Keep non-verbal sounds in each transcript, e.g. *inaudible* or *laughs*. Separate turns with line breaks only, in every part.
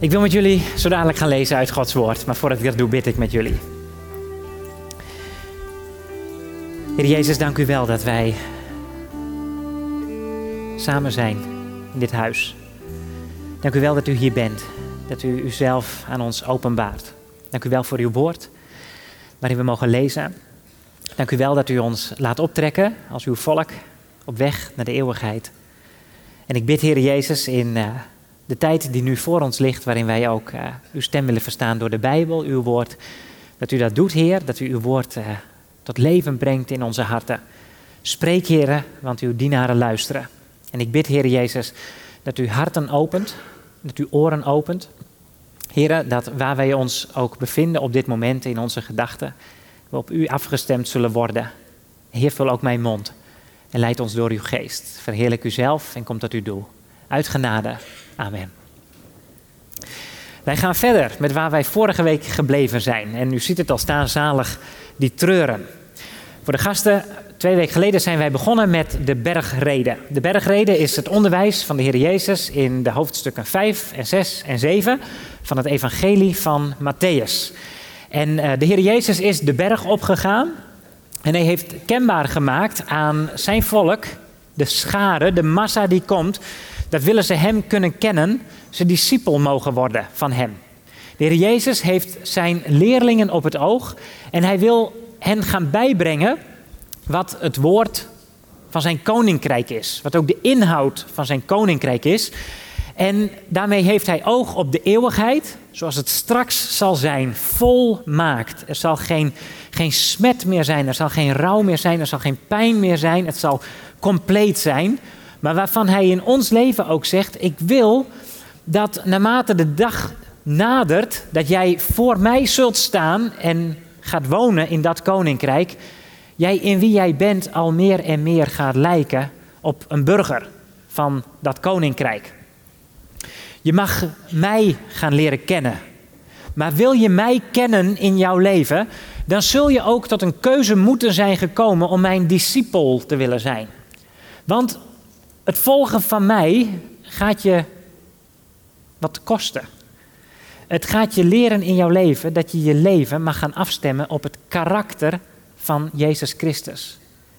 Ik wil met jullie zo dadelijk gaan lezen uit Gods woord, maar voordat ik dat doe, bid ik met jullie. Heer Jezus, dank u wel dat wij samen zijn in dit huis. Dank u wel dat u hier bent, dat u uzelf aan ons openbaart. Dank u wel voor uw woord, waarin we mogen lezen. Dank u wel dat u ons laat optrekken als uw volk op weg naar de eeuwigheid. En ik bid, Heer Jezus, in uh, de tijd die nu voor ons ligt, waarin wij ook uh, uw stem willen verstaan door de Bijbel, uw woord, dat u dat doet, Heer, dat u uw woord uh, tot leven brengt in onze harten. Spreek, Heer, want uw dienaren luisteren. En ik bid, Heer Jezus, dat u harten opent, dat u oren opent. Heer, dat waar wij ons ook bevinden op dit moment in onze gedachten, we op u afgestemd zullen worden. Heer, vul ook mijn mond en leid ons door uw geest. Verheerlijk uzelf en kom tot uw doel. Uit genade. Amen. Wij gaan verder met waar wij vorige week gebleven zijn. En u ziet het al staan, zalig die treuren. Voor de gasten, twee weken geleden zijn wij begonnen met de bergreden. De bergreden is het onderwijs van de Heer Jezus in de hoofdstukken 5 en 6 en 7 van het evangelie van Matthäus. En uh, de Heer Jezus is de berg opgegaan en hij heeft kenbaar gemaakt aan zijn volk, de schare, de massa die komt, dat willen ze hem kunnen kennen, ze discipel mogen worden van hem. De Heer Jezus heeft zijn leerlingen op het oog en hij wil hen gaan bijbrengen wat het woord van zijn koninkrijk is, wat ook de inhoud van zijn koninkrijk is. En daarmee heeft hij oog op de eeuwigheid, zoals het straks zal zijn, volmaakt. Er zal geen, geen smet meer zijn, er zal geen rouw meer zijn, er zal geen pijn meer zijn, het zal compleet zijn. Maar waarvan hij in ons leven ook zegt, ik wil dat naarmate de dag nadert, dat jij voor mij zult staan en gaat wonen in dat koninkrijk, jij in wie jij bent al meer en meer gaat lijken op een burger van dat koninkrijk. Je mag mij gaan leren kennen. Maar wil je mij kennen in jouw leven, dan zul je ook tot een keuze moeten zijn gekomen om mijn discipel te willen zijn. Want het volgen van mij gaat je wat kosten. Het gaat je leren in jouw leven dat je je leven mag gaan afstemmen op het karakter van Jezus Christus.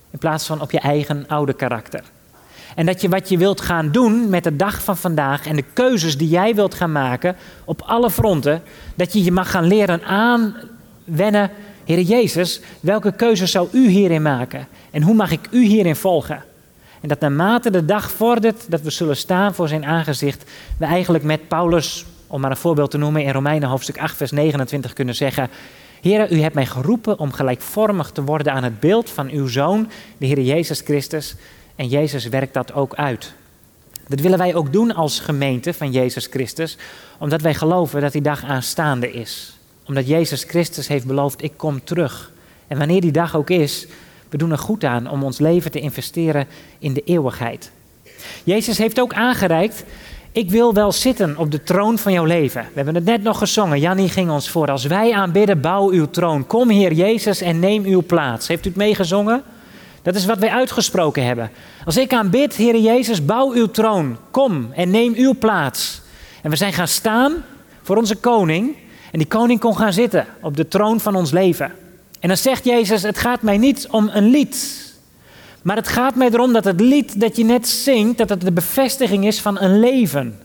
In plaats van op je eigen oude karakter. En dat je wat je wilt gaan doen met de dag van vandaag en de keuzes die jij wilt gaan maken op alle fronten, dat je je mag gaan leren aanwennen, Heer Jezus, welke keuzes zou u hierin maken? En hoe mag ik u hierin volgen? En dat naarmate de dag vordert dat we zullen staan voor zijn aangezicht, we eigenlijk met Paulus, om maar een voorbeeld te noemen, in Romeinen hoofdstuk 8, vers 29 kunnen zeggen: Heer, u hebt mij geroepen om gelijkvormig te worden aan het beeld van uw Zoon, de Heer Jezus Christus. En Jezus werkt dat ook uit. Dat willen wij ook doen als gemeente van Jezus Christus, omdat wij geloven dat die dag aanstaande is. Omdat Jezus Christus heeft beloofd, ik kom terug. En wanneer die dag ook is, we doen er goed aan om ons leven te investeren in de eeuwigheid. Jezus heeft ook aangereikt, ik wil wel zitten op de troon van jouw leven. We hebben het net nog gezongen, Jannie ging ons voor. Als wij aanbidden, bouw uw troon. Kom Heer Jezus en neem uw plaats. Heeft u het meegezongen? Dat is wat wij uitgesproken hebben. Als ik aanbid, Heer Jezus, bouw uw troon. Kom en neem uw plaats. En we zijn gaan staan voor onze koning. En die koning kon gaan zitten op de troon van ons leven. En dan zegt Jezus, het gaat mij niet om een lied. Maar het gaat mij erom dat het lied dat je net zingt, dat het de bevestiging is van een leven.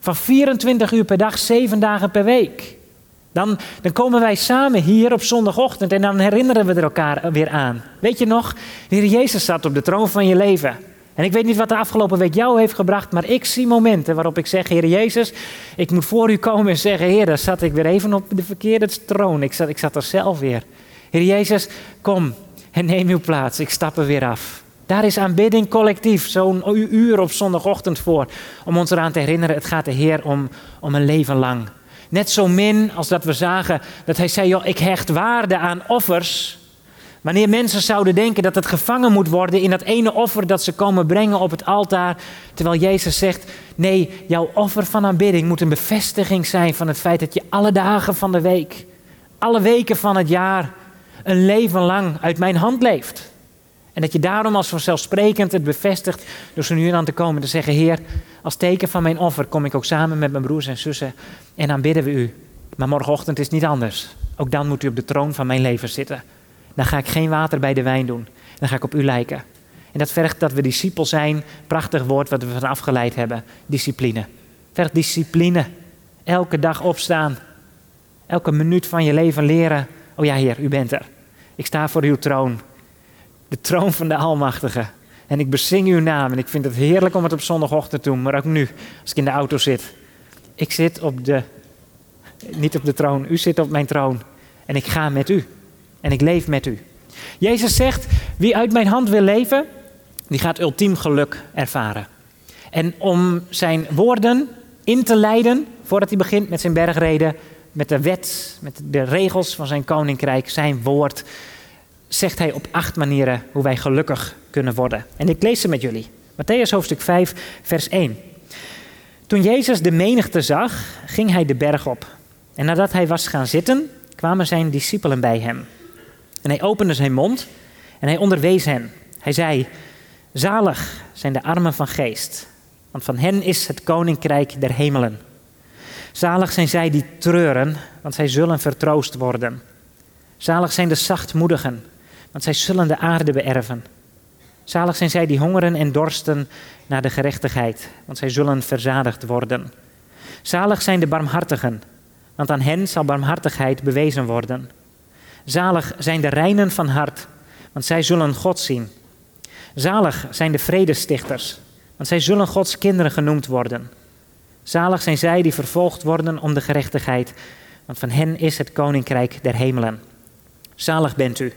Van 24 uur per dag, 7 dagen per week. Dan, dan komen wij samen hier op zondagochtend en dan herinneren we er elkaar weer aan. Weet je nog, de Heer Jezus zat op de troon van je leven. En ik weet niet wat de afgelopen week jou heeft gebracht, maar ik zie momenten waarop ik zeg, Heer Jezus, ik moet voor u komen en zeggen, Heer, daar zat ik weer even op de verkeerde troon. Ik zat, ik zat er zelf weer. Heer Jezus, kom en neem uw plaats. Ik stap er weer af. Daar is aanbidding collectief, zo'n uur op zondagochtend voor, om ons eraan te herinneren, het gaat de Heer om, om een leven lang. Net zo min als dat we zagen dat hij zei, joh, ik hecht waarde aan offers. Wanneer mensen zouden denken dat het gevangen moet worden in dat ene offer dat ze komen brengen op het altaar. Terwijl Jezus zegt, nee, jouw offer van aanbidding moet een bevestiging zijn van het feit dat je alle dagen van de week, alle weken van het jaar, een leven lang uit mijn hand leeft. En dat je daarom als vanzelfsprekend het bevestigt door zo nu dan te komen te zeggen: Heer, als teken van mijn offer kom ik ook samen met mijn broers en zussen en aanbidden we u. Maar morgenochtend is niet anders. Ook dan moet u op de troon van mijn leven zitten. Dan ga ik geen water bij de wijn doen. Dan ga ik op u lijken. En dat vergt dat we discipel zijn. Prachtig woord wat we van afgeleid hebben. Discipline. Vergt discipline. Elke dag opstaan. Elke minuut van je leven leren. Oh ja, Heer, u bent er. Ik sta voor uw troon. De troon van de Almachtige. En ik bezing uw naam. En ik vind het heerlijk om het op zondagochtend te doen. Maar ook nu, als ik in de auto zit. Ik zit op de. Niet op de troon. U zit op mijn troon. En ik ga met u. En ik leef met u. Jezus zegt: Wie uit mijn hand wil leven, die gaat ultiem geluk ervaren. En om zijn woorden in te leiden, voordat hij begint met zijn bergreden, met de wet, met de regels van zijn koninkrijk, zijn woord, zegt hij op acht manieren hoe wij gelukkig kunnen worden. En ik lees ze met jullie. Matthäus hoofdstuk 5, vers 1. Toen Jezus de menigte zag, ging hij de berg op. En nadat hij was gaan zitten, kwamen zijn discipelen bij hem. En hij opende zijn mond en hij onderwees hen. Hij zei: Zalig zijn de armen van geest, want van hen is het koninkrijk der hemelen. Zalig zijn zij die treuren, want zij zullen vertroost worden. Zalig zijn de zachtmoedigen, want zij zullen de aarde beërven. Zalig zijn zij die hongeren en dorsten naar de gerechtigheid, want zij zullen verzadigd worden. Zalig zijn de barmhartigen, want aan hen zal barmhartigheid bewezen worden. Zalig zijn de reinen van hart, want zij zullen God zien. Zalig zijn de vredestichters, want zij zullen Gods kinderen genoemd worden. Zalig zijn zij die vervolgd worden om de gerechtigheid, want van hen is het koninkrijk der hemelen. Zalig bent u,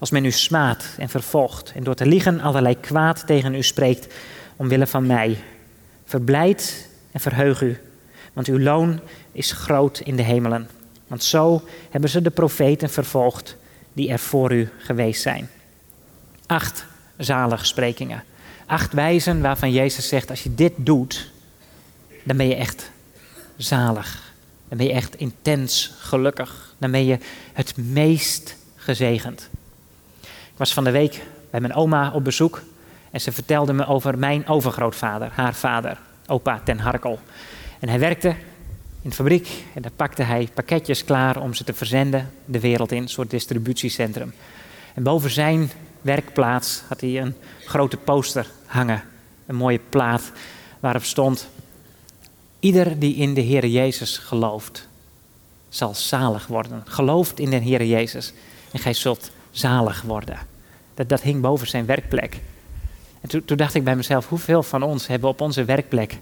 als men u smaadt en vervolgt en door te liegen allerlei kwaad tegen u spreekt, omwille van mij. Verblijd en verheug u, want uw loon is groot in de hemelen. Want zo hebben ze de profeten vervolgd die er voor u geweest zijn. Acht zaligsprekingen. Acht wijzen waarvan Jezus zegt, als je dit doet, dan ben je echt zalig. Dan ben je echt intens gelukkig. Dan ben je het meest gezegend. Ik was van de week bij mijn oma op bezoek en ze vertelde me over mijn overgrootvader, haar vader, opa Ten Harkel. En hij werkte in de fabriek en daar pakte hij pakketjes klaar om ze te verzenden de wereld in, een soort distributiecentrum. En boven zijn werkplaats had hij een grote poster hangen, een mooie plaat waarop stond: Ieder die in de Heer Jezus gelooft, zal zalig worden. Gelooft in de Heer Jezus en gij zult zalig worden. Dat, dat hing boven zijn werkplek. En toen, toen dacht ik bij mezelf, hoeveel van ons hebben op onze werkplek,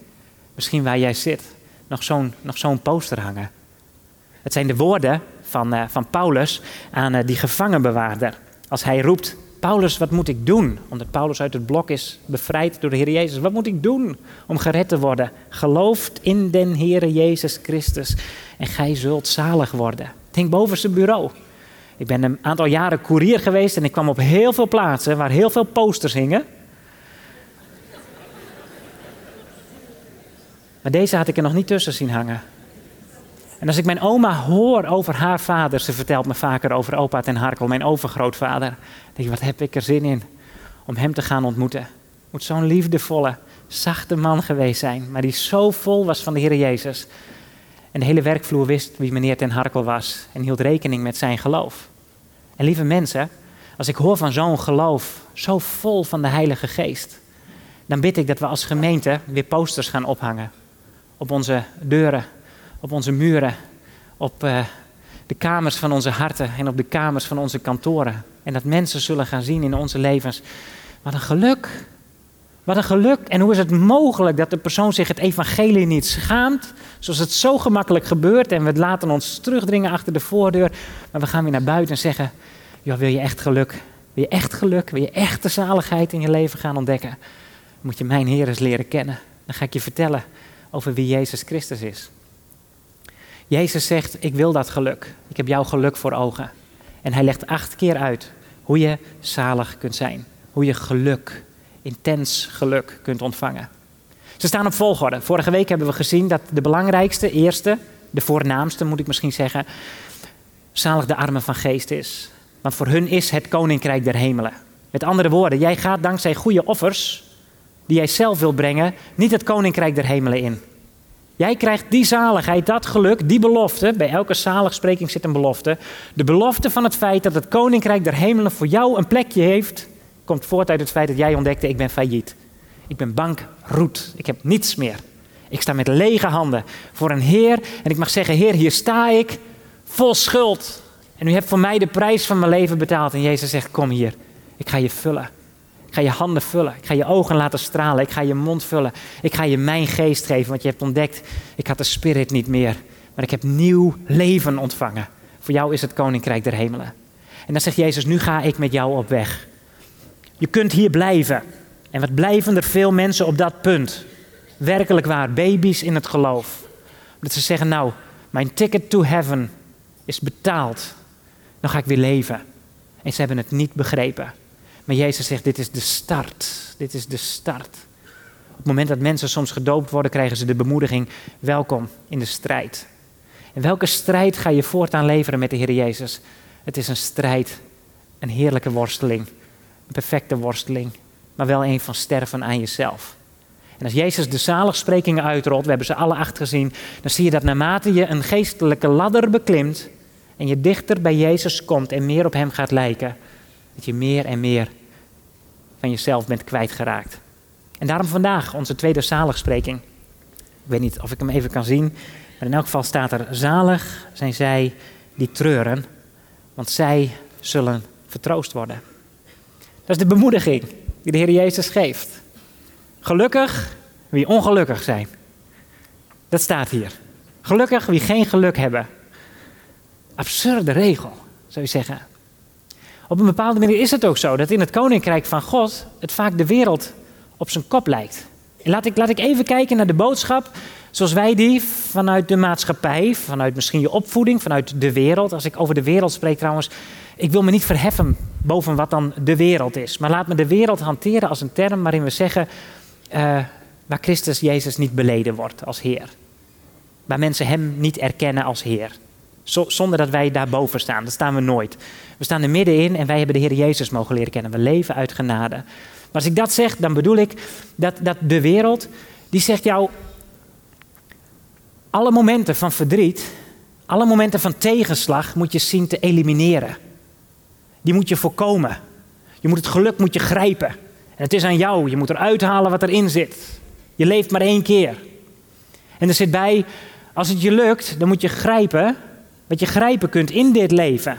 misschien waar jij zit, nog zo'n, nog zo'n poster hangen. Het zijn de woorden van, uh, van Paulus aan uh, die gevangenbewaarder. Als hij roept, Paulus, wat moet ik doen? Omdat Paulus uit het blok is bevrijd door de Heer Jezus. Wat moet ik doen om gered te worden? Gelooft in den Heer Jezus Christus en gij zult zalig worden. Hing boven zijn bureau. Ik ben een aantal jaren koerier geweest en ik kwam op heel veel plaatsen waar heel veel posters hingen. Maar deze had ik er nog niet tussen zien hangen. En als ik mijn oma hoor over haar vader, ze vertelt me vaker over opa ten Harkel, mijn overgrootvader, denk ik, wat heb ik er zin in om hem te gaan ontmoeten. Moet zo'n liefdevolle, zachte man geweest zijn, maar die zo vol was van de Heer Jezus. En de hele werkvloer wist wie meneer ten Harkel was en hield rekening met zijn geloof. En lieve mensen, als ik hoor van zo'n geloof, zo vol van de Heilige Geest, dan bid ik dat we als gemeente weer posters gaan ophangen op onze deuren, op onze muren, op uh, de kamers van onze harten en op de kamers van onze kantoren. En dat mensen zullen gaan zien in onze levens. Wat een geluk. Wat een geluk. En hoe is het mogelijk dat de persoon zich het evangelie niet schaamt? Zoals het zo gemakkelijk gebeurt en we laten ons terugdringen achter de voordeur. Maar we gaan weer naar buiten en zeggen, joh, wil je echt geluk? Wil je echt geluk? Wil je echt de zaligheid in je leven gaan ontdekken? Moet je mijn Heer eens leren kennen. Dan ga ik je vertellen over wie Jezus Christus is. Jezus zegt, ik wil dat geluk. Ik heb jouw geluk voor ogen. En hij legt acht keer uit hoe je zalig kunt zijn. Hoe je geluk, intens geluk kunt ontvangen. Ze staan op volgorde. Vorige week hebben we gezien dat de belangrijkste, eerste, de voornaamste moet ik misschien zeggen, zalig de armen van geest is. Want voor hun is het koninkrijk der hemelen. Met andere woorden, jij gaat dankzij goede offers, die jij zelf wilt brengen, niet het koninkrijk der hemelen in. Jij krijgt die zaligheid, dat geluk, die belofte. Bij elke zaligspreking zit een belofte. De belofte van het feit dat het koninkrijk der hemelen voor jou een plekje heeft, komt voort uit het feit dat jij ontdekte: ik ben failliet. Ik ben bankroet. Ik heb niets meer. Ik sta met lege handen voor een Heer en ik mag zeggen: Heer, hier sta ik vol schuld. En u hebt voor mij de prijs van mijn leven betaald. En Jezus zegt: Kom hier, ik ga je vullen. Ik ga je handen vullen. Ik ga je ogen laten stralen. Ik ga je mond vullen. Ik ga je mijn geest geven. Want je hebt ontdekt, ik had de spirit niet meer. Maar ik heb nieuw leven ontvangen. Voor jou is het koninkrijk der hemelen. En dan zegt Jezus, nu ga ik met jou op weg. Je kunt hier blijven. En wat blijven er veel mensen op dat punt? Werkelijk waar, baby's in het geloof. Dat ze zeggen, nou, mijn ticket to heaven is betaald. Dan ga ik weer leven. En ze hebben het niet begrepen. Maar Jezus zegt, dit is de start. Dit is de start. Op het moment dat mensen soms gedoopt worden, krijgen ze de bemoediging, welkom in de strijd. En welke strijd ga je voortaan leveren met de Heer Jezus? Het is een strijd, een heerlijke worsteling, een perfecte worsteling, maar wel een van sterven aan jezelf. En als Jezus de zaligsprekingen uitrolt, we hebben ze alle acht gezien, dan zie je dat naarmate je een geestelijke ladder beklimt en je dichter bij Jezus komt en meer op Hem gaat lijken, dat je meer en meer van jezelf bent kwijtgeraakt. En daarom vandaag onze tweede zaligspreking. Ik weet niet of ik hem even kan zien, maar in elk geval staat er: Zalig zijn zij die treuren, want zij zullen vertroost worden. Dat is de bemoediging die de Heer Jezus geeft. Gelukkig wie ongelukkig zijn. Dat staat hier. Gelukkig wie geen geluk hebben. Absurde regel, zou je zeggen. Op een bepaalde manier is het ook zo dat in het koninkrijk van God het vaak de wereld op zijn kop lijkt. En laat ik, laat ik even kijken naar de boodschap zoals wij die vanuit de maatschappij, vanuit misschien je opvoeding, vanuit de wereld. Als ik over de wereld spreek trouwens, ik wil me niet verheffen boven wat dan de wereld is. Maar laat me de wereld hanteren als een term waarin we zeggen uh, waar Christus Jezus niet beleden wordt als Heer. Waar mensen Hem niet erkennen als Heer zonder dat wij daarboven staan. Dat staan we nooit. We staan er middenin en wij hebben de Heer Jezus mogen leren kennen. We leven uit genade. Maar als ik dat zeg, dan bedoel ik dat, dat de wereld, die zegt jou, alle momenten van verdriet, alle momenten van tegenslag moet je zien te elimineren. Die moet je voorkomen. Je moet het geluk moet je grijpen. En het is aan jou. Je moet eruit halen wat erin zit. Je leeft maar één keer. En er zit bij, als het je lukt, dan moet je grijpen wat je grijpen kunt in dit leven.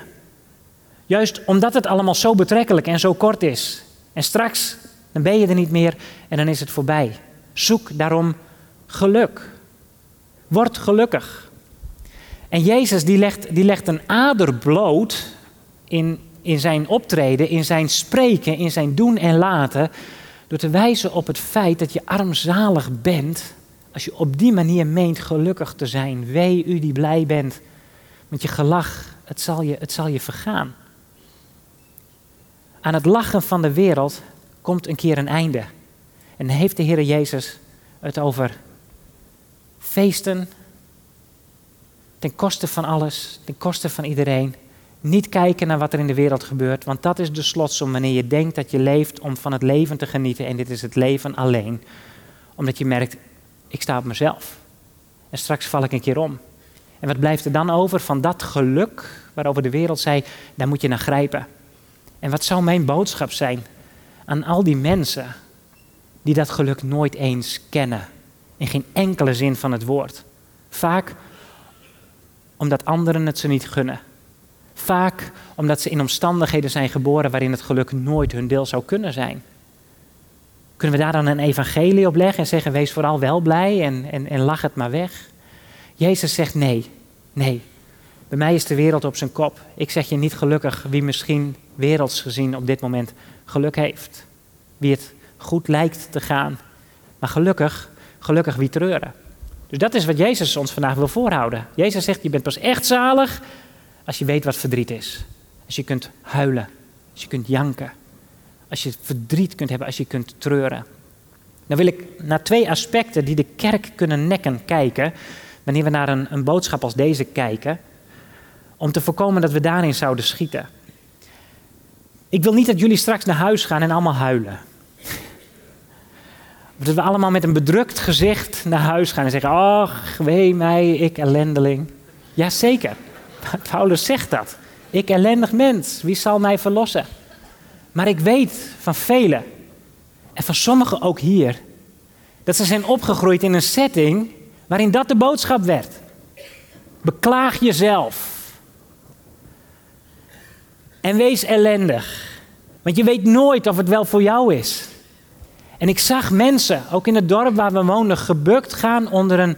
Juist omdat het allemaal zo betrekkelijk en zo kort is. En straks, dan ben je er niet meer en dan is het voorbij. Zoek daarom geluk. Word gelukkig. En Jezus die legt, die legt een ader bloot in, in zijn optreden, in zijn spreken, in zijn doen en laten. Door te wijzen op het feit dat je armzalig bent. Als je op die manier meent gelukkig te zijn. Wee u die blij bent met je gelach, het zal je, het zal je vergaan. Aan het lachen van de wereld komt een keer een einde. En heeft de Heer Jezus het over feesten, ten koste van alles, ten koste van iedereen. Niet kijken naar wat er in de wereld gebeurt, want dat is de slotsom wanneer je denkt dat je leeft om van het leven te genieten. En dit is het leven alleen, omdat je merkt, ik sta op mezelf. En straks val ik een keer om. En wat blijft er dan over van dat geluk waarover de wereld zei, daar moet je naar grijpen. En wat zou mijn boodschap zijn aan al die mensen die dat geluk nooit eens kennen, in geen enkele zin van het woord. Vaak omdat anderen het ze niet gunnen. Vaak omdat ze in omstandigheden zijn geboren waarin het geluk nooit hun deel zou kunnen zijn. Kunnen we daar dan een evangelie op leggen en zeggen: wees vooral wel blij en, en, en lach het maar weg? Jezus zegt nee, nee. Bij mij is de wereld op zijn kop. Ik zeg je niet gelukkig wie misschien werelds gezien op dit moment geluk heeft. Wie het goed lijkt te gaan. Maar gelukkig, gelukkig wie treuren. Dus dat is wat Jezus ons vandaag wil voorhouden. Jezus zegt, je bent pas echt zalig als je weet wat verdriet is. Als je kunt huilen, als je kunt janken. Als je verdriet kunt hebben, als je kunt treuren. Dan wil ik naar twee aspecten die de kerk kunnen nekken kijken wanneer we naar een, een boodschap als deze kijken, om te voorkomen dat we daarin zouden schieten. Ik wil niet dat jullie straks naar huis gaan en allemaal huilen. Dat we allemaal met een bedrukt gezicht naar huis gaan en zeggen: Ach, wee mij, ik ellendeling. Jazeker, *laughs* Paulus zegt dat. Ik ellendig mens, wie zal mij verlossen? Maar ik weet van velen, en van sommigen ook hier, dat ze zijn opgegroeid in een setting waarin dat de boodschap werd. Beklaag jezelf. En wees ellendig. Want je weet nooit of het wel voor jou is. En ik zag mensen, ook in het dorp waar we woonden, gebukt gaan onder een,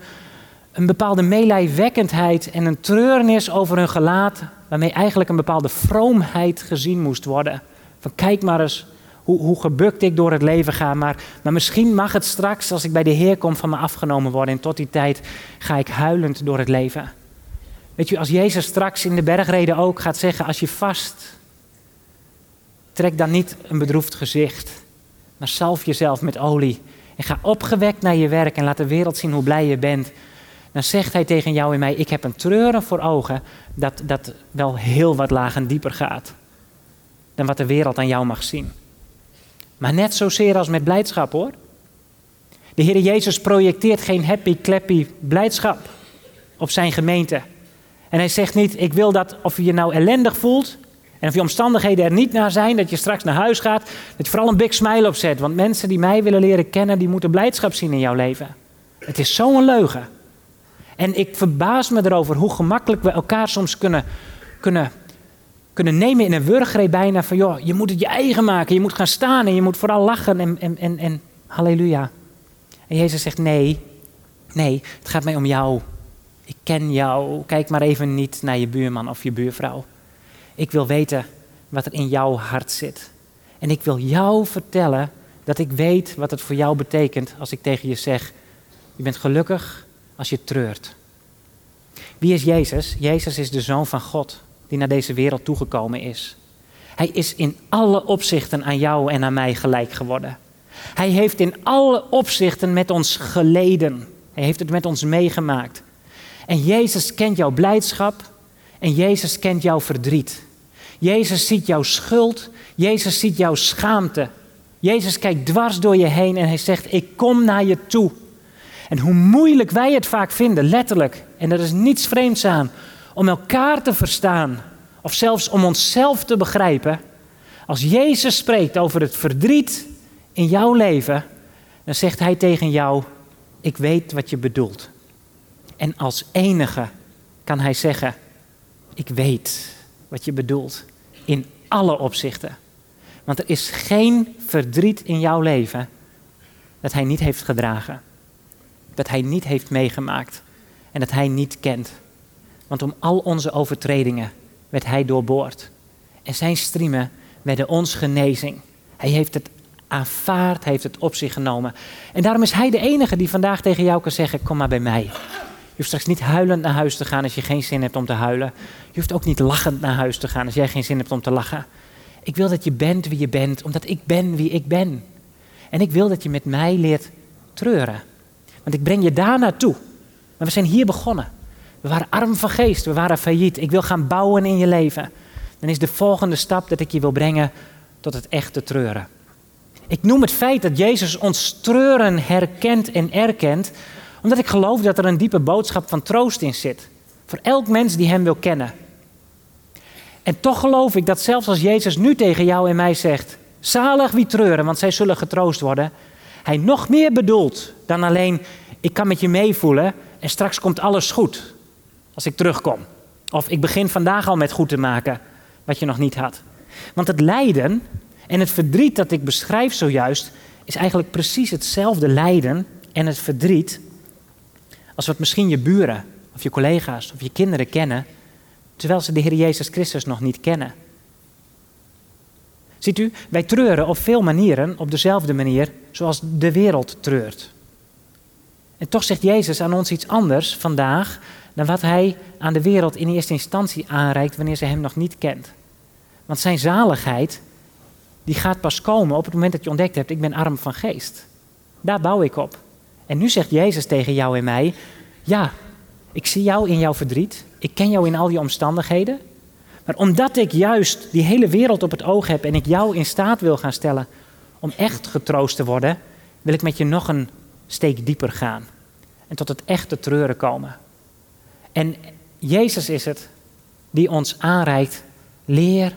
een bepaalde meelijwekkendheid en een treurnis over hun gelaat, waarmee eigenlijk een bepaalde vroomheid gezien moest worden. Van kijk maar eens hoe, hoe gebukt ik door het leven ga, maar, maar misschien mag het straks, als ik bij de Heer kom, van me afgenomen worden. En tot die tijd ga ik huilend door het leven. Weet je, als Jezus straks in de bergreden ook gaat zeggen, als je vast, trek dan niet een bedroefd gezicht, maar salf jezelf met olie. En ga opgewekt naar je werk en laat de wereld zien hoe blij je bent. Dan zegt hij tegen jou en mij, ik heb een treuren voor ogen dat, dat wel heel wat lager en dieper gaat. Dan wat de wereld aan jou mag zien. Maar net zozeer als met blijdschap hoor. De Heer Jezus projecteert geen happy, clappy blijdschap op zijn gemeente. En hij zegt niet, ik wil dat of je je nou ellendig voelt en of je omstandigheden er niet naar zijn, dat je straks naar huis gaat, dat je vooral een big smile opzet. Want mensen die mij willen leren kennen, die moeten blijdschap zien in jouw leven. Het is zo'n leugen. En ik verbaas me erover hoe gemakkelijk we elkaar soms kunnen, kunnen, kunnen nemen in een wurgree bijna van, joh, je moet het je eigen maken, je moet gaan staan en je moet vooral lachen en, en, en, en halleluja. En Jezus zegt, nee, nee, het gaat mij om jou. Ik ken jou. Kijk maar even niet naar je buurman of je buurvrouw. Ik wil weten wat er in jouw hart zit. En ik wil jou vertellen dat ik weet wat het voor jou betekent als ik tegen je zeg: Je bent gelukkig als je treurt. Wie is Jezus? Jezus is de zoon van God die naar deze wereld toegekomen is. Hij is in alle opzichten aan jou en aan mij gelijk geworden. Hij heeft in alle opzichten met ons geleden. Hij heeft het met ons meegemaakt. En Jezus kent jouw blijdschap en Jezus kent jouw verdriet. Jezus ziet jouw schuld, Jezus ziet jouw schaamte. Jezus kijkt dwars door je heen en hij zegt, ik kom naar je toe. En hoe moeilijk wij het vaak vinden, letterlijk, en er is niets vreemds aan, om elkaar te verstaan of zelfs om onszelf te begrijpen. Als Jezus spreekt over het verdriet in jouw leven, dan zegt hij tegen jou, ik weet wat je bedoelt. En als enige kan hij zeggen: Ik weet wat je bedoelt. In alle opzichten. Want er is geen verdriet in jouw leven dat hij niet heeft gedragen. Dat hij niet heeft meegemaakt. En dat hij niet kent. Want om al onze overtredingen werd hij doorboord. En zijn striemen werden ons genezing. Hij heeft het aanvaard, hij heeft het op zich genomen. En daarom is hij de enige die vandaag tegen jou kan zeggen: Kom maar bij mij. Je hoeft straks niet huilend naar huis te gaan als je geen zin hebt om te huilen. Je hoeft ook niet lachend naar huis te gaan als jij geen zin hebt om te lachen. Ik wil dat je bent wie je bent, omdat ik ben wie ik ben. En ik wil dat je met mij leert treuren. Want ik breng je daar naartoe. Maar we zijn hier begonnen. We waren arm van geest, we waren failliet. Ik wil gaan bouwen in je leven. Dan is de volgende stap dat ik je wil brengen tot het echte treuren. Ik noem het feit dat Jezus ons treuren herkent en erkent, omdat ik geloof dat er een diepe boodschap van troost in zit. Voor elk mens die Hem wil kennen. En toch geloof ik dat zelfs als Jezus nu tegen jou en mij zegt: Zalig wie treuren, want zij zullen getroost worden. Hij nog meer bedoelt dan alleen: Ik kan met je meevoelen en straks komt alles goed als ik terugkom. Of ik begin vandaag al met goed te maken wat je nog niet had. Want het lijden en het verdriet dat ik beschrijf zojuist is eigenlijk precies hetzelfde lijden en het verdriet als wat misschien je buren of je collega's of je kinderen kennen, terwijl ze de Heer Jezus Christus nog niet kennen. Ziet u, wij treuren op veel manieren op dezelfde manier zoals de wereld treurt. En toch zegt Jezus aan ons iets anders vandaag dan wat hij aan de wereld in eerste instantie aanreikt wanneer ze hem nog niet kent. Want zijn zaligheid, die gaat pas komen op het moment dat je ontdekt hebt, ik ben arm van geest. Daar bouw ik op. En nu zegt Jezus tegen jou en mij: Ja, ik zie jou in jouw verdriet. Ik ken jou in al die omstandigheden. Maar omdat ik juist die hele wereld op het oog heb en ik jou in staat wil gaan stellen om echt getroost te worden, wil ik met je nog een steek dieper gaan. En tot het echte treuren komen. En Jezus is het die ons aanreikt, leer,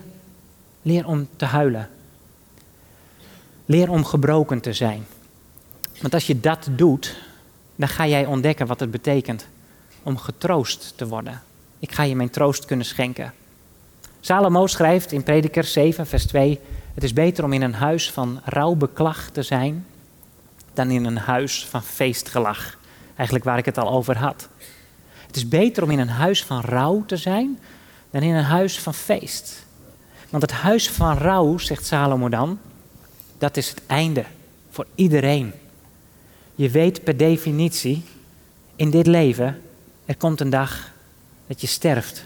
leer om te huilen. Leer om gebroken te zijn. Want als je dat doet, dan ga jij ontdekken wat het betekent om getroost te worden. Ik ga je mijn troost kunnen schenken. Salomo schrijft in Prediker 7, vers 2: Het is beter om in een huis van rouwbeklag te zijn dan in een huis van feestgelach. Eigenlijk waar ik het al over had. Het is beter om in een huis van rouw te zijn dan in een huis van feest. Want het huis van rouw, zegt Salomo dan, dat is het einde voor iedereen. Je weet per definitie in dit leven, er komt een dag dat je sterft.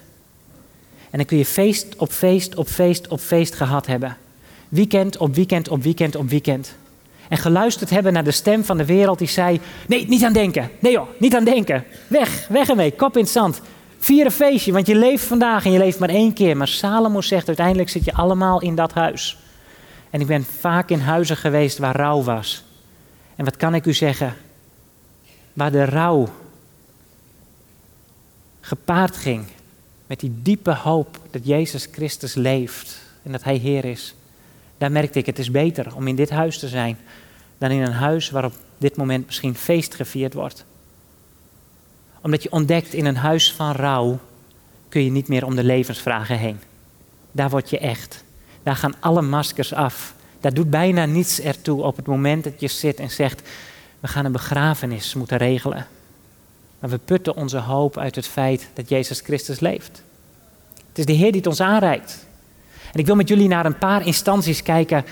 En dan kun je feest op feest op feest op feest gehad hebben. Weekend op weekend op weekend op weekend. En geluisterd hebben naar de stem van de wereld die zei: Nee, niet aan denken. Nee joh, niet aan denken. Weg, weg ermee, kop in het zand. Vier een feestje, want je leeft vandaag en je leeft maar één keer. Maar Salomo zegt: Uiteindelijk zit je allemaal in dat huis. En ik ben vaak in huizen geweest waar rouw was. En wat kan ik u zeggen? Waar de rouw gepaard ging met die diepe hoop dat Jezus Christus leeft en dat Hij Heer is. Daar merkte ik, het is beter om in dit huis te zijn dan in een huis waar op dit moment misschien feest gevierd wordt. Omdat je ontdekt in een huis van rouw kun je niet meer om de levensvragen heen. Daar word je echt. Daar gaan alle maskers af. Daar doet bijna niets ertoe op het moment dat je zit en zegt: We gaan een begrafenis moeten regelen. Maar we putten onze hoop uit het feit dat Jezus Christus leeft. Het is de Heer die het ons aanreikt. En ik wil met jullie naar een paar instanties kijken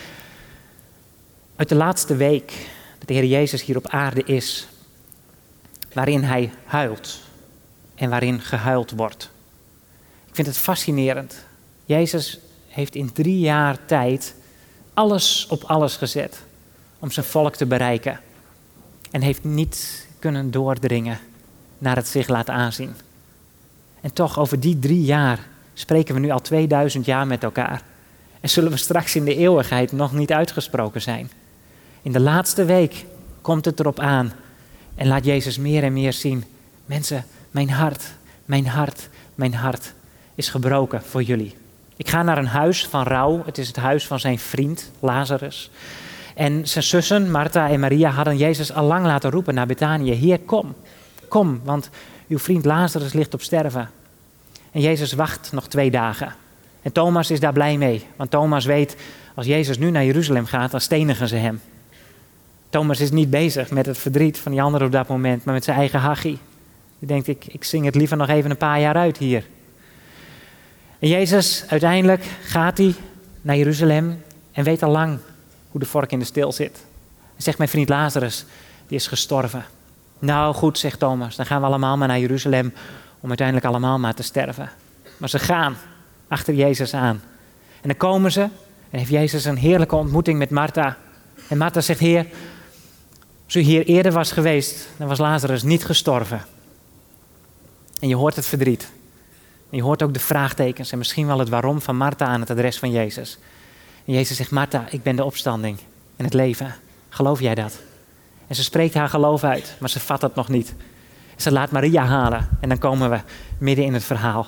uit de laatste week dat de Heer Jezus hier op aarde is, waarin Hij huilt en waarin gehuild wordt. Ik vind het fascinerend. Jezus heeft in drie jaar tijd alles op alles gezet om zijn volk te bereiken en heeft niet kunnen doordringen naar het zich laten aanzien. En toch, over die drie jaar spreken we nu al 2000 jaar met elkaar. En zullen we straks in de eeuwigheid nog niet uitgesproken zijn. In de laatste week komt het erop aan. En laat Jezus meer en meer zien. Mensen, mijn hart, mijn hart, mijn hart is gebroken voor jullie. Ik ga naar een huis van rouw. Het is het huis van zijn vriend, Lazarus. En zijn zussen, Martha en Maria, hadden Jezus al lang laten roepen naar Betanië. Heer, kom. Kom, want uw vriend Lazarus ligt op sterven. En Jezus wacht nog twee dagen. En Thomas is daar blij mee, want Thomas weet, als Jezus nu naar Jeruzalem gaat, dan stenigen ze hem. Thomas is niet bezig met het verdriet van die anderen op dat moment, maar met zijn eigen hachie. Die denkt, ik, ik zing het liever nog even een paar jaar uit hier. En Jezus, uiteindelijk gaat hij naar Jeruzalem en weet al lang hoe de vork in de steel zit. Hij zegt, mijn vriend Lazarus, die is gestorven. Nou goed, zegt Thomas, dan gaan we allemaal maar naar Jeruzalem om uiteindelijk allemaal maar te sterven. Maar ze gaan achter Jezus aan. En dan komen ze en heeft Jezus een heerlijke ontmoeting met Martha. En Martha zegt, Heer, als u hier eerder was geweest, dan was Lazarus niet gestorven. En je hoort het verdriet. Je hoort ook de vraagtekens en misschien wel het waarom van Martha aan het adres van Jezus. Jezus zegt, Martha, ik ben de opstanding en het leven. Geloof jij dat? En ze spreekt haar geloof uit, maar ze vat het nog niet. Ze laat Maria halen en dan komen we midden in het verhaal.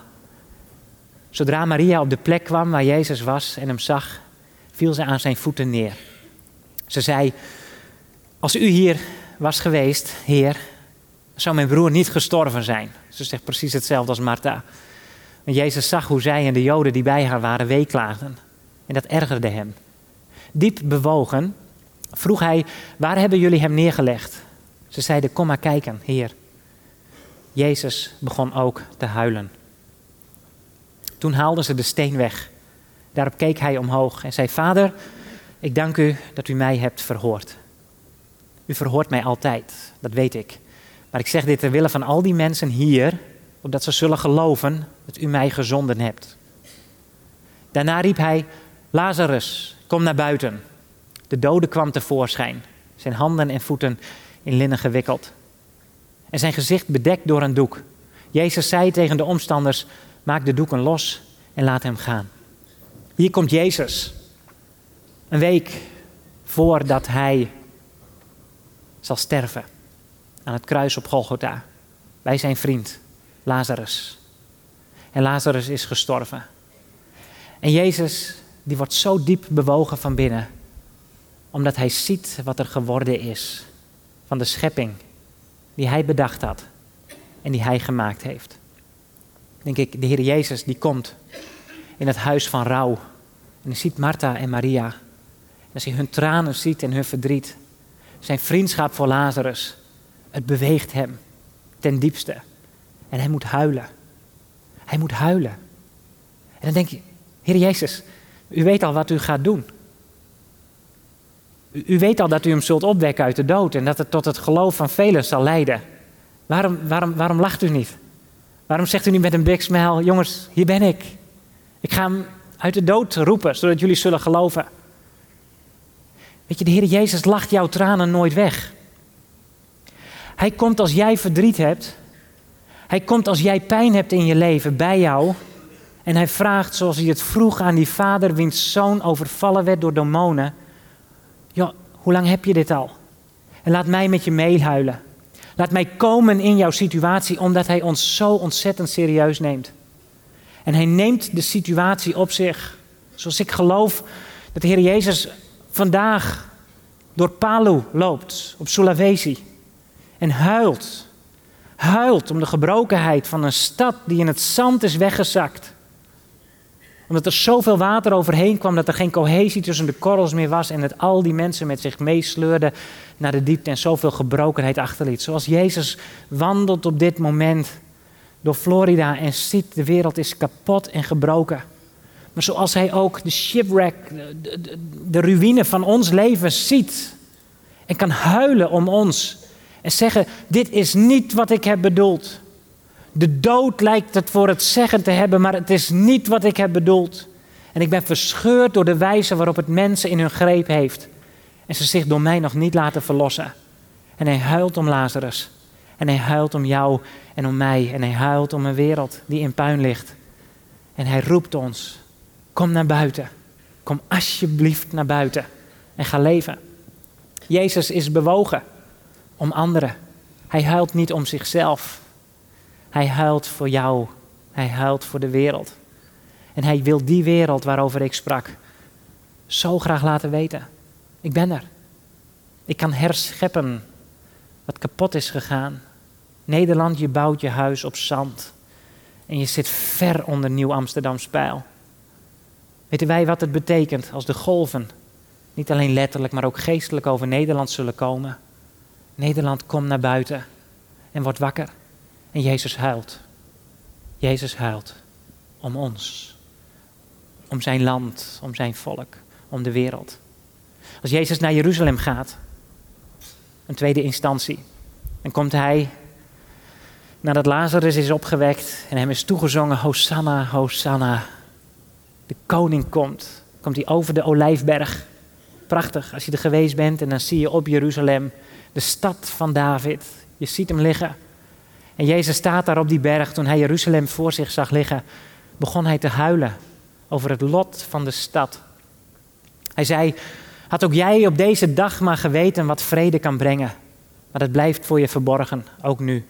Zodra Maria op de plek kwam waar Jezus was en hem zag, viel ze aan zijn voeten neer. Ze zei: Als u hier was geweest, Heer, zou mijn broer niet gestorven zijn. Ze zegt precies hetzelfde als Martha. En Jezus zag hoe zij en de Joden die bij haar waren weeklaagden. En dat ergerde hem. Diep bewogen vroeg hij: Waar hebben jullie hem neergelegd? Ze zeiden: Kom maar kijken, Heer. Jezus begon ook te huilen. Toen haalden ze de steen weg. Daarop keek hij omhoog en zei: Vader, ik dank u dat u mij hebt verhoord. U verhoort mij altijd, dat weet ik. Maar ik zeg dit ter wille van al die mensen hier, opdat ze zullen geloven dat u mij gezonden hebt. Daarna riep hij: Lazarus, kom naar buiten. De dode kwam tevoorschijn, zijn handen en voeten in linnen gewikkeld en zijn gezicht bedekt door een doek. Jezus zei tegen de omstanders: Maak de doeken los en laat hem gaan. Hier komt Jezus. Een week voordat hij zal sterven aan het kruis op Golgotha bij zijn vriend Lazarus. En Lazarus is gestorven. En Jezus, die wordt zo diep bewogen van binnen, omdat hij ziet wat er geworden is van de schepping die hij bedacht had en die hij gemaakt heeft. Denk ik, de Heer Jezus die komt in het huis van rouw en hij ziet Martha en Maria. En als hij hun tranen ziet en hun verdriet, zijn vriendschap voor Lazarus, het beweegt hem ten diepste. En hij moet huilen. Hij moet huilen. En dan denk je, Heer Jezus, u weet al wat u gaat doen. U, weet al dat u hem zult opwekken uit de dood en dat het tot het geloof van velen zal leiden. Waarom, waarom, waarom lacht u niet? Waarom zegt u niet met een big smile, jongens, hier ben ik. Ik ga hem uit de dood roepen, zodat jullie zullen geloven. Weet je, de Heer Jezus lacht jouw tranen nooit weg. Hij komt als jij verdriet hebt. Hij komt als jij pijn hebt in je leven bij jou. En hij vraagt, zoals hij het vroeg aan die vader, wiens zoon overvallen werd door demonen. Ja, hoe lang heb je dit al? En laat mij met je meehuilen. Laat mij komen in jouw situatie, omdat hij ons zo ontzettend serieus neemt. En hij neemt de situatie op zich. Zoals ik geloof dat de Heer Jezus vandaag door Palu loopt, op Sulawesi. En huilt. Huilt om de gebrokenheid van een stad die in het zand is weggezakt. Omdat er zoveel water overheen kwam dat er geen cohesie tussen de korrels meer was. En dat al die mensen met zich meesleurden naar de diepte en zoveel gebrokenheid achterliet. Zoals Jezus wandelt op dit moment door Florida en ziet de wereld is kapot en gebroken. Maar zoals hij ook de shipwreck, de, de, de ruïne van ons leven ziet. En kan huilen om ons. En zeggen, dit is niet wat ik heb bedoeld. De dood lijkt het voor het zeggen te hebben, maar het is niet wat ik heb bedoeld. En ik ben verscheurd door de wijze waarop het mensen in hun greep heeft. En ze zich door mij nog niet laten verlossen. En hij huilt om Lazarus. En hij huilt om jou en om mij. En hij huilt om een wereld die in puin ligt. En hij roept ons: Kom naar buiten. Kom alsjeblieft naar buiten. En ga leven. Jezus is bewogen om anderen. Hij huilt niet om zichzelf. Hij huilt voor jou. Hij huilt voor de wereld. En hij wil die wereld waarover ik sprak zo graag laten weten. Ik ben er. Ik kan herscheppen wat kapot is gegaan. Nederland, je bouwt je huis op zand. En je zit ver onder Nieuw Amsterdam Spijl. Weten wij wat het betekent als de golven, niet alleen letterlijk, maar ook geestelijk over Nederland zullen komen? Nederland, kom naar buiten en word wakker. En Jezus huilt. Jezus huilt om ons, om zijn land, om zijn volk, om de wereld. Als Jezus naar Jeruzalem gaat, een tweede instantie, dan komt hij nadat Lazarus is opgewekt en hem is toegezongen, Hosanna, Hosanna. De koning komt, komt hij over de olijfberg. Prachtig, als je er geweest bent en dan zie je op Jeruzalem de stad van David. Je ziet hem liggen. En Jezus staat daar op die berg. Toen hij Jeruzalem voor zich zag liggen, begon hij te huilen over het lot van de stad. Hij zei, had ook jij op deze dag maar geweten wat vrede kan brengen. Maar dat blijft voor je verborgen, ook nu.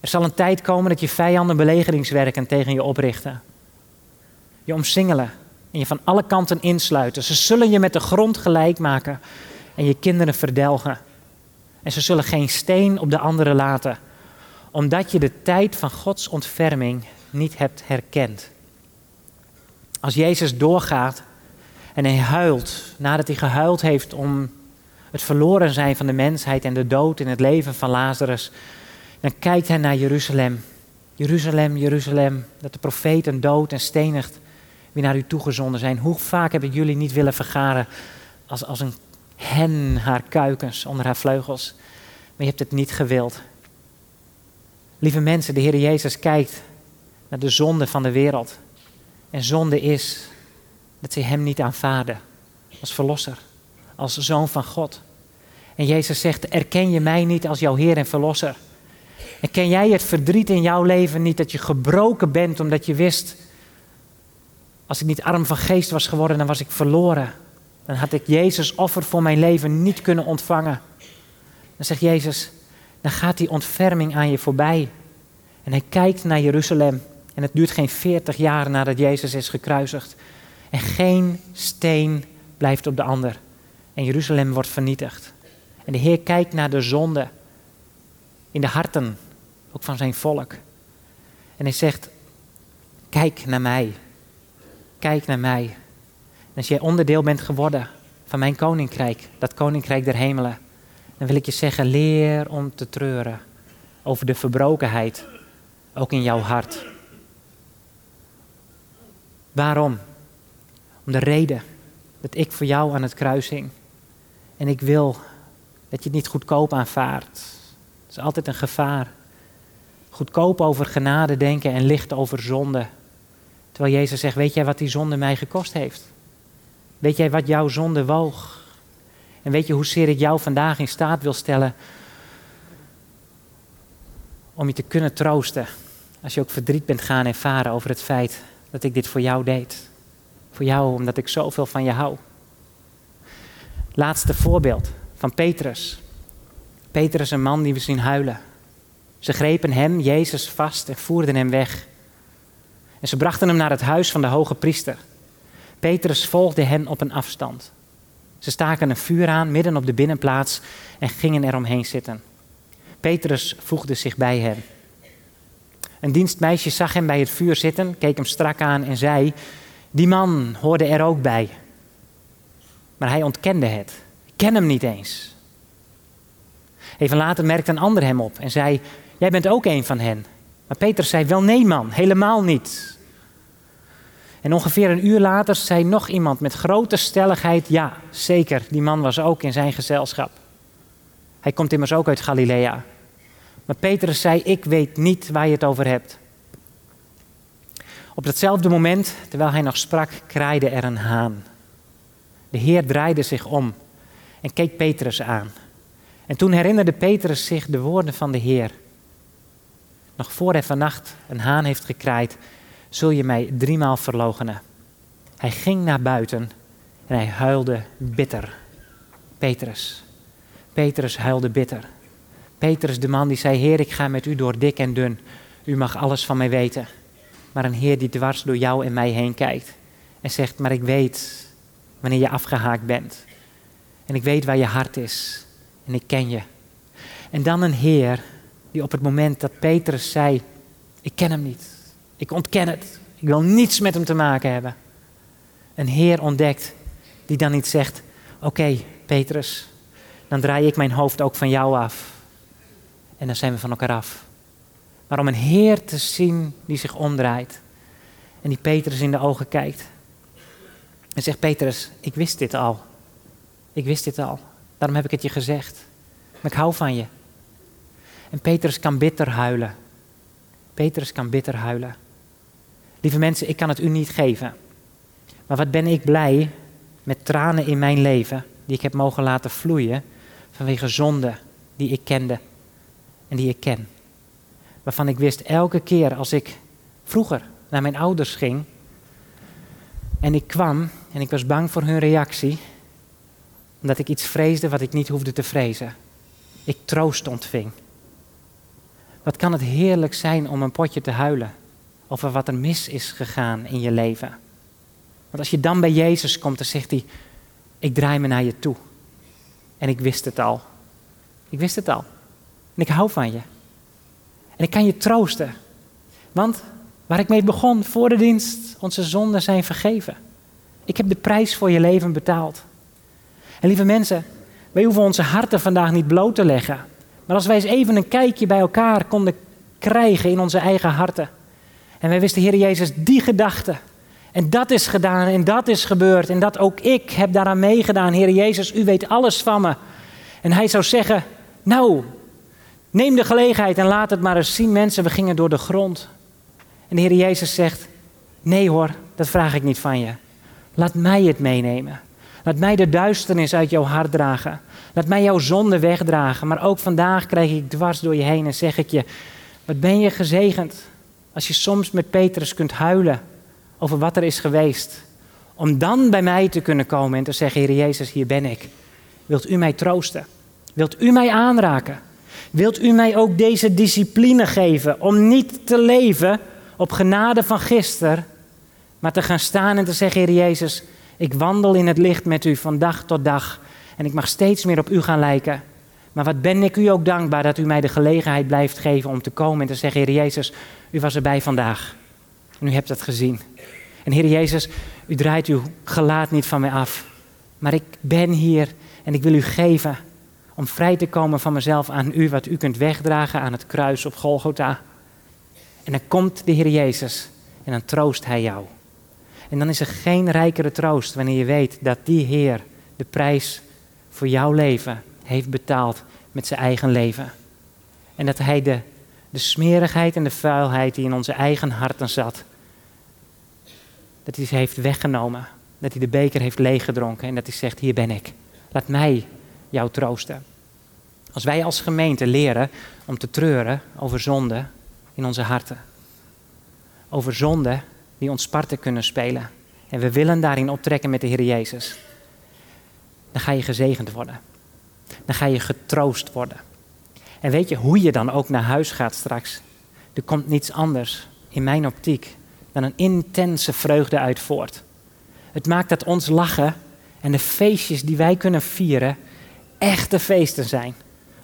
Er zal een tijd komen dat je vijanden belegeringswerken tegen je oprichten. Je omsingelen en je van alle kanten insluiten. Ze zullen je met de grond gelijk maken en je kinderen verdelgen. En ze zullen geen steen op de andere laten, omdat je de tijd van Gods ontferming niet hebt herkend. Als Jezus doorgaat en hij huilt, nadat hij gehuild heeft om het verloren zijn van de mensheid en de dood in het leven van Lazarus, dan kijkt hij naar Jeruzalem. Jeruzalem, Jeruzalem, dat de profeten dood en stenigd wie naar u toegezonden zijn. Hoe vaak heb ik jullie niet willen vergaren als, als een hen haar kuikens onder haar vleugels. Maar je hebt het niet gewild. Lieve mensen, de Heer Jezus kijkt naar de zonde van de wereld. En zonde is dat ze hem niet aanvaarden als verlosser, als zoon van God. En Jezus zegt, erken je mij niet als jouw Heer en Verlosser? En ken jij het verdriet in jouw leven niet dat je gebroken bent omdat je wist Als ik niet arm van geest was geworden, dan was ik verloren. Dan had ik Jezus offer voor mijn leven niet kunnen ontvangen. Dan zegt Jezus, dan gaat die ontferming aan je voorbij. En hij kijkt naar Jeruzalem. En het duurt geen veertig jaar nadat Jezus is gekruisigd. En geen steen blijft op de ander. En Jeruzalem wordt vernietigd. En de Heer kijkt naar de zonde in de harten, ook van zijn volk. En hij zegt, kijk naar mij. Kijk naar mij. Als jij onderdeel bent geworden van mijn koninkrijk, dat koninkrijk der hemelen, dan wil ik je zeggen, leer om te treuren over de verbrokenheid, ook in jouw hart. Waarom? Om de reden dat ik voor jou aan het kruis hing. En ik wil dat je het niet goedkoop aanvaardt. Het is altijd een gevaar. Goedkoop over genade denken en licht over zonde. Terwijl Jezus zegt, weet jij wat die zonde mij gekost heeft? Weet jij wat jouw zonde woog? En weet je hoezeer ik jou vandaag in staat wil stellen om je te kunnen troosten als je ook verdriet bent gaan ervaren over het feit dat ik dit voor jou deed. Voor jou omdat ik zoveel van je hou. Laatste voorbeeld van Petrus. Petrus, een man die we zien huilen. Ze grepen hem, Jezus, vast en voerden hem weg. En ze brachten hem naar het huis van de hoge priester. Petrus volgde hen op een afstand. Ze staken een vuur aan midden op de binnenplaats en gingen eromheen zitten. Petrus voegde zich bij hen. Een dienstmeisje zag hem bij het vuur zitten, keek hem strak aan en zei: Die man hoorde er ook bij. Maar hij ontkende het. Ken hem niet eens. Even later merkte een ander hem op en zei: Jij bent ook een van hen. Maar Petrus zei: Wel nee, man, helemaal niet. En ongeveer een uur later zei nog iemand met grote stelligheid: Ja, zeker, die man was ook in zijn gezelschap. Hij komt immers ook uit Galilea. Maar Petrus zei: Ik weet niet waar je het over hebt. Op datzelfde moment, terwijl hij nog sprak, kraaide er een haan. De Heer draaide zich om en keek Petrus aan. En toen herinnerde Petrus zich de woorden van de Heer. Nog voor hij vannacht een haan heeft gekraaid, zul je mij driemaal verloochenen. Hij ging naar buiten en hij huilde bitter. Petrus. Petrus huilde bitter. Petrus, de man die zei: Heer, ik ga met u door dik en dun. U mag alles van mij weten. Maar een Heer die dwars door jou en mij heen kijkt en zegt: Maar ik weet wanneer je afgehaakt bent. En ik weet waar je hart is. En ik ken je. En dan een Heer die op het moment dat Petrus zei: Ik ken hem niet. Ik ontken het. Ik wil niets met hem te maken hebben. Een Heer ontdekt die dan niet zegt: Oké, Petrus, dan draai ik mijn hoofd ook van jou af. En dan zijn we van elkaar af. Maar om een Heer te zien die zich omdraait en die Petrus in de ogen kijkt. En zegt: Petrus, ik wist dit al. Ik wist dit al. Daarom heb ik het je gezegd. Maar ik hou van je. En Petrus kan bitter huilen. Petrus kan bitter huilen. Lieve mensen, ik kan het u niet geven. Maar wat ben ik blij met tranen in mijn leven die ik heb mogen laten vloeien vanwege zonde die ik kende en die ik ken. Waarvan ik wist elke keer als ik vroeger naar mijn ouders ging en ik kwam en ik was bang voor hun reactie, omdat ik iets vreesde wat ik niet hoefde te vrezen. Ik troost ontving. Wat kan het heerlijk zijn om een potje te huilen over wat er mis is gegaan in je leven. Want als je dan bij Jezus komt, dan zegt hij: Ik draai me naar je toe. En ik wist het al. Ik wist het al. En ik hou van je. En ik kan je troosten. Want waar ik mee begon voor de dienst, onze zonden zijn vergeven. Ik heb de prijs voor je leven betaald. En lieve mensen, wij hoeven onze harten vandaag niet bloot te leggen. Maar als wij eens even een kijkje bij elkaar konden krijgen in onze eigen harten. En wij wisten, Heer Jezus, die gedachte. En dat is gedaan en dat is gebeurd. En dat ook ik heb daaraan meegedaan. Heer Jezus, u weet alles van me. En hij zou zeggen, nou, neem de gelegenheid en laat het maar eens zien. Mensen, we gingen door de grond. En de Heer Jezus zegt, nee hoor, dat vraag ik niet van je. Laat mij het meenemen. Laat mij de duisternis uit jouw hart dragen. Laat mij jouw zonde wegdragen. Maar ook vandaag krijg ik dwars door je heen en zeg ik je: Wat ben je gezegend als je soms met Petrus kunt huilen over wat er is geweest. Om dan bij mij te kunnen komen en te zeggen, Heer Jezus, hier ben ik. Wilt u mij troosten? Wilt u mij aanraken? Wilt u mij ook deze discipline geven om niet te leven op genade van gisteren, maar te gaan staan en te zeggen, Heer Jezus, ik wandel in het licht met u van dag tot dag en ik mag steeds meer op u gaan lijken. Maar wat ben ik u ook dankbaar dat u mij de gelegenheid blijft geven om te komen en te zeggen, Heer Jezus, u was erbij vandaag. En u hebt het gezien. En Heer Jezus, u draait uw gelaat niet van mij af. Maar ik ben hier en ik wil u geven om vrij te komen van mezelf aan u, wat u kunt wegdragen aan het kruis op Golgotha. En dan komt de Heer Jezus en dan troost Hij jou. En dan is er geen rijkere troost wanneer je weet dat die Heer de prijs voor jouw leven heeft betaald met zijn eigen leven. En dat Hij de, de smerigheid en de vuilheid die in onze eigen harten zat, dat Hij ze heeft weggenomen. Dat Hij de beker heeft leeggedronken en dat Hij zegt, hier ben ik. Laat mij jou troosten. Als wij als gemeente leren om te treuren over zonde in onze harten. Over zonde die ons parten kunnen spelen. En we willen daarin optrekken met de Heer Jezus. Dan ga je gezegend worden. Dan ga je getroost worden. En weet je hoe je dan ook naar huis gaat straks? Er komt niets anders in mijn optiek dan een intense vreugde uit voort. Het maakt dat ons lachen en de feestjes die wij kunnen vieren echte feesten zijn.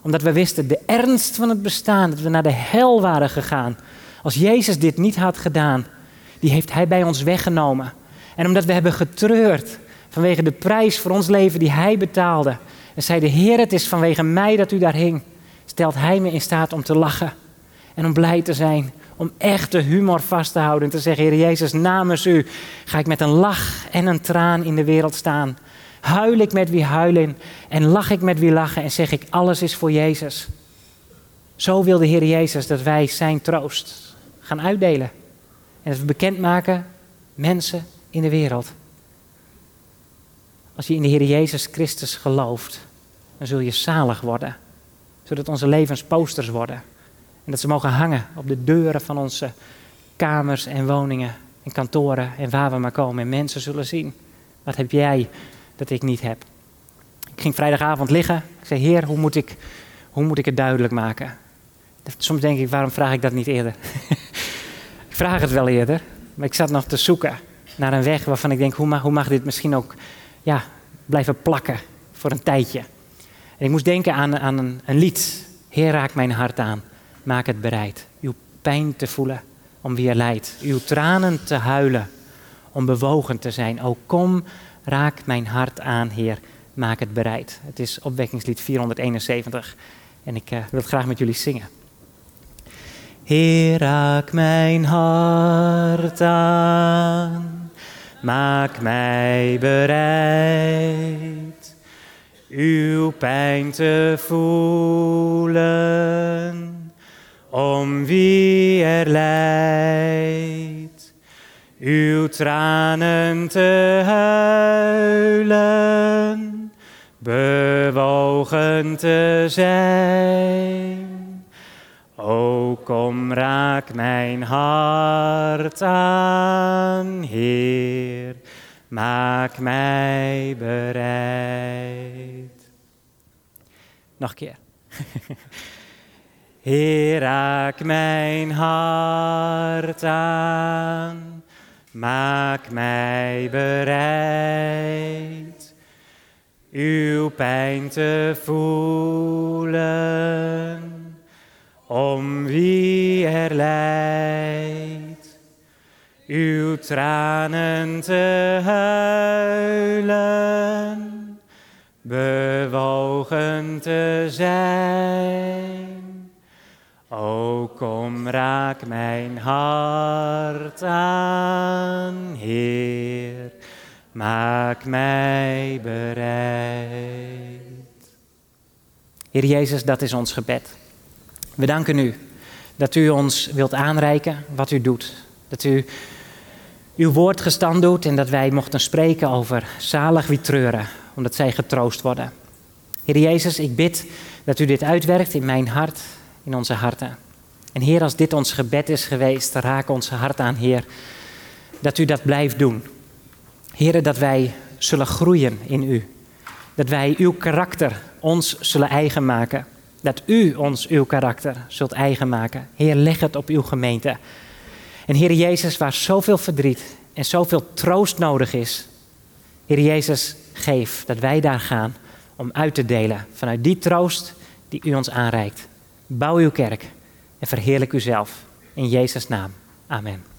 Omdat we wisten de ernst van het bestaan, dat we naar de hel waren gegaan. Als Jezus dit niet had gedaan, die heeft Hij bij ons weggenomen. En omdat we hebben getreurd vanwege de prijs voor ons leven die Hij betaalde. En zei de Heer, het is vanwege mij dat u daar hing. Stelt Hij me in staat om te lachen en om blij te zijn. Om echte humor vast te houden en te zeggen, Heer Jezus, namens u ga ik met een lach en een traan in de wereld staan. Huil ik met wie huilen en lach ik met wie lachen en zeg ik, alles is voor Jezus. Zo wil de Heer Jezus dat wij zijn troost gaan uitdelen. En dat we bekendmaken mensen in de wereld. Als je in de Heer Jezus Christus gelooft, dan zul je zalig worden. Zodat onze levens posters worden. En dat ze mogen hangen op de deuren van onze kamers en woningen en kantoren en waar we maar komen. En mensen zullen zien, wat heb jij dat ik niet heb? Ik ging vrijdagavond liggen. Ik zei, Heer, hoe moet ik, hoe moet ik het duidelijk maken? Soms denk ik, waarom vraag ik dat niet eerder? *laughs* ik vraag het wel eerder, maar ik zat nog te zoeken naar een weg waarvan ik denk, hoe mag, hoe mag dit misschien ook ja, blijven plakken voor een tijdje? En ik moest denken aan, aan een, een lied. Heer, raak mijn hart aan. Maak het bereid. Uw pijn te voelen om er lijdt. Uw tranen te huilen om bewogen te zijn. O kom, raak mijn hart aan, Heer. Maak het bereid. Het is opwekkingslied 471. En ik uh, wil het graag met jullie zingen. Heer, raak mijn hart aan. Maak mij bereid. Uw pijn te voelen om wie er lijdt, uw tranen te huilen, bewogen te zijn. O kom, raak mijn hart aan, Heer, maak mij bereid. Nog een keer. *laughs* Heer, raak mijn hart aan, maak mij bereid, uw pijn te voelen, om wie er lijdt, uw tranen te huilen, bewogen te zijn O kom, raak mijn hart aan, Heer, maak mij bereid. Heer Jezus, dat is ons gebed. We danken u dat u ons wilt aanreiken wat u doet. Dat u uw woord gestand doet en dat wij mochten spreken over zalig wie treuren, omdat zij getroost worden. Heer Jezus, ik bid dat u dit uitwerkt in mijn hart, in onze harten. En Heer, als dit ons gebed is geweest, raak onze hart aan, Heer. dat u dat blijft doen. Heren, dat wij zullen groeien in u. Dat wij uw karakter ons zullen eigen maken. Dat u ons uw karakter zult eigen maken. Heer, leg het op uw gemeente. En Heer Jezus, waar zoveel verdriet en zoveel troost nodig is. Heer Jezus, geef dat wij daar gaan om uit te delen vanuit die troost die u ons aanreikt. Bouw uw kerk en verheerlijk uzelf. In Jezus' naam. Amen.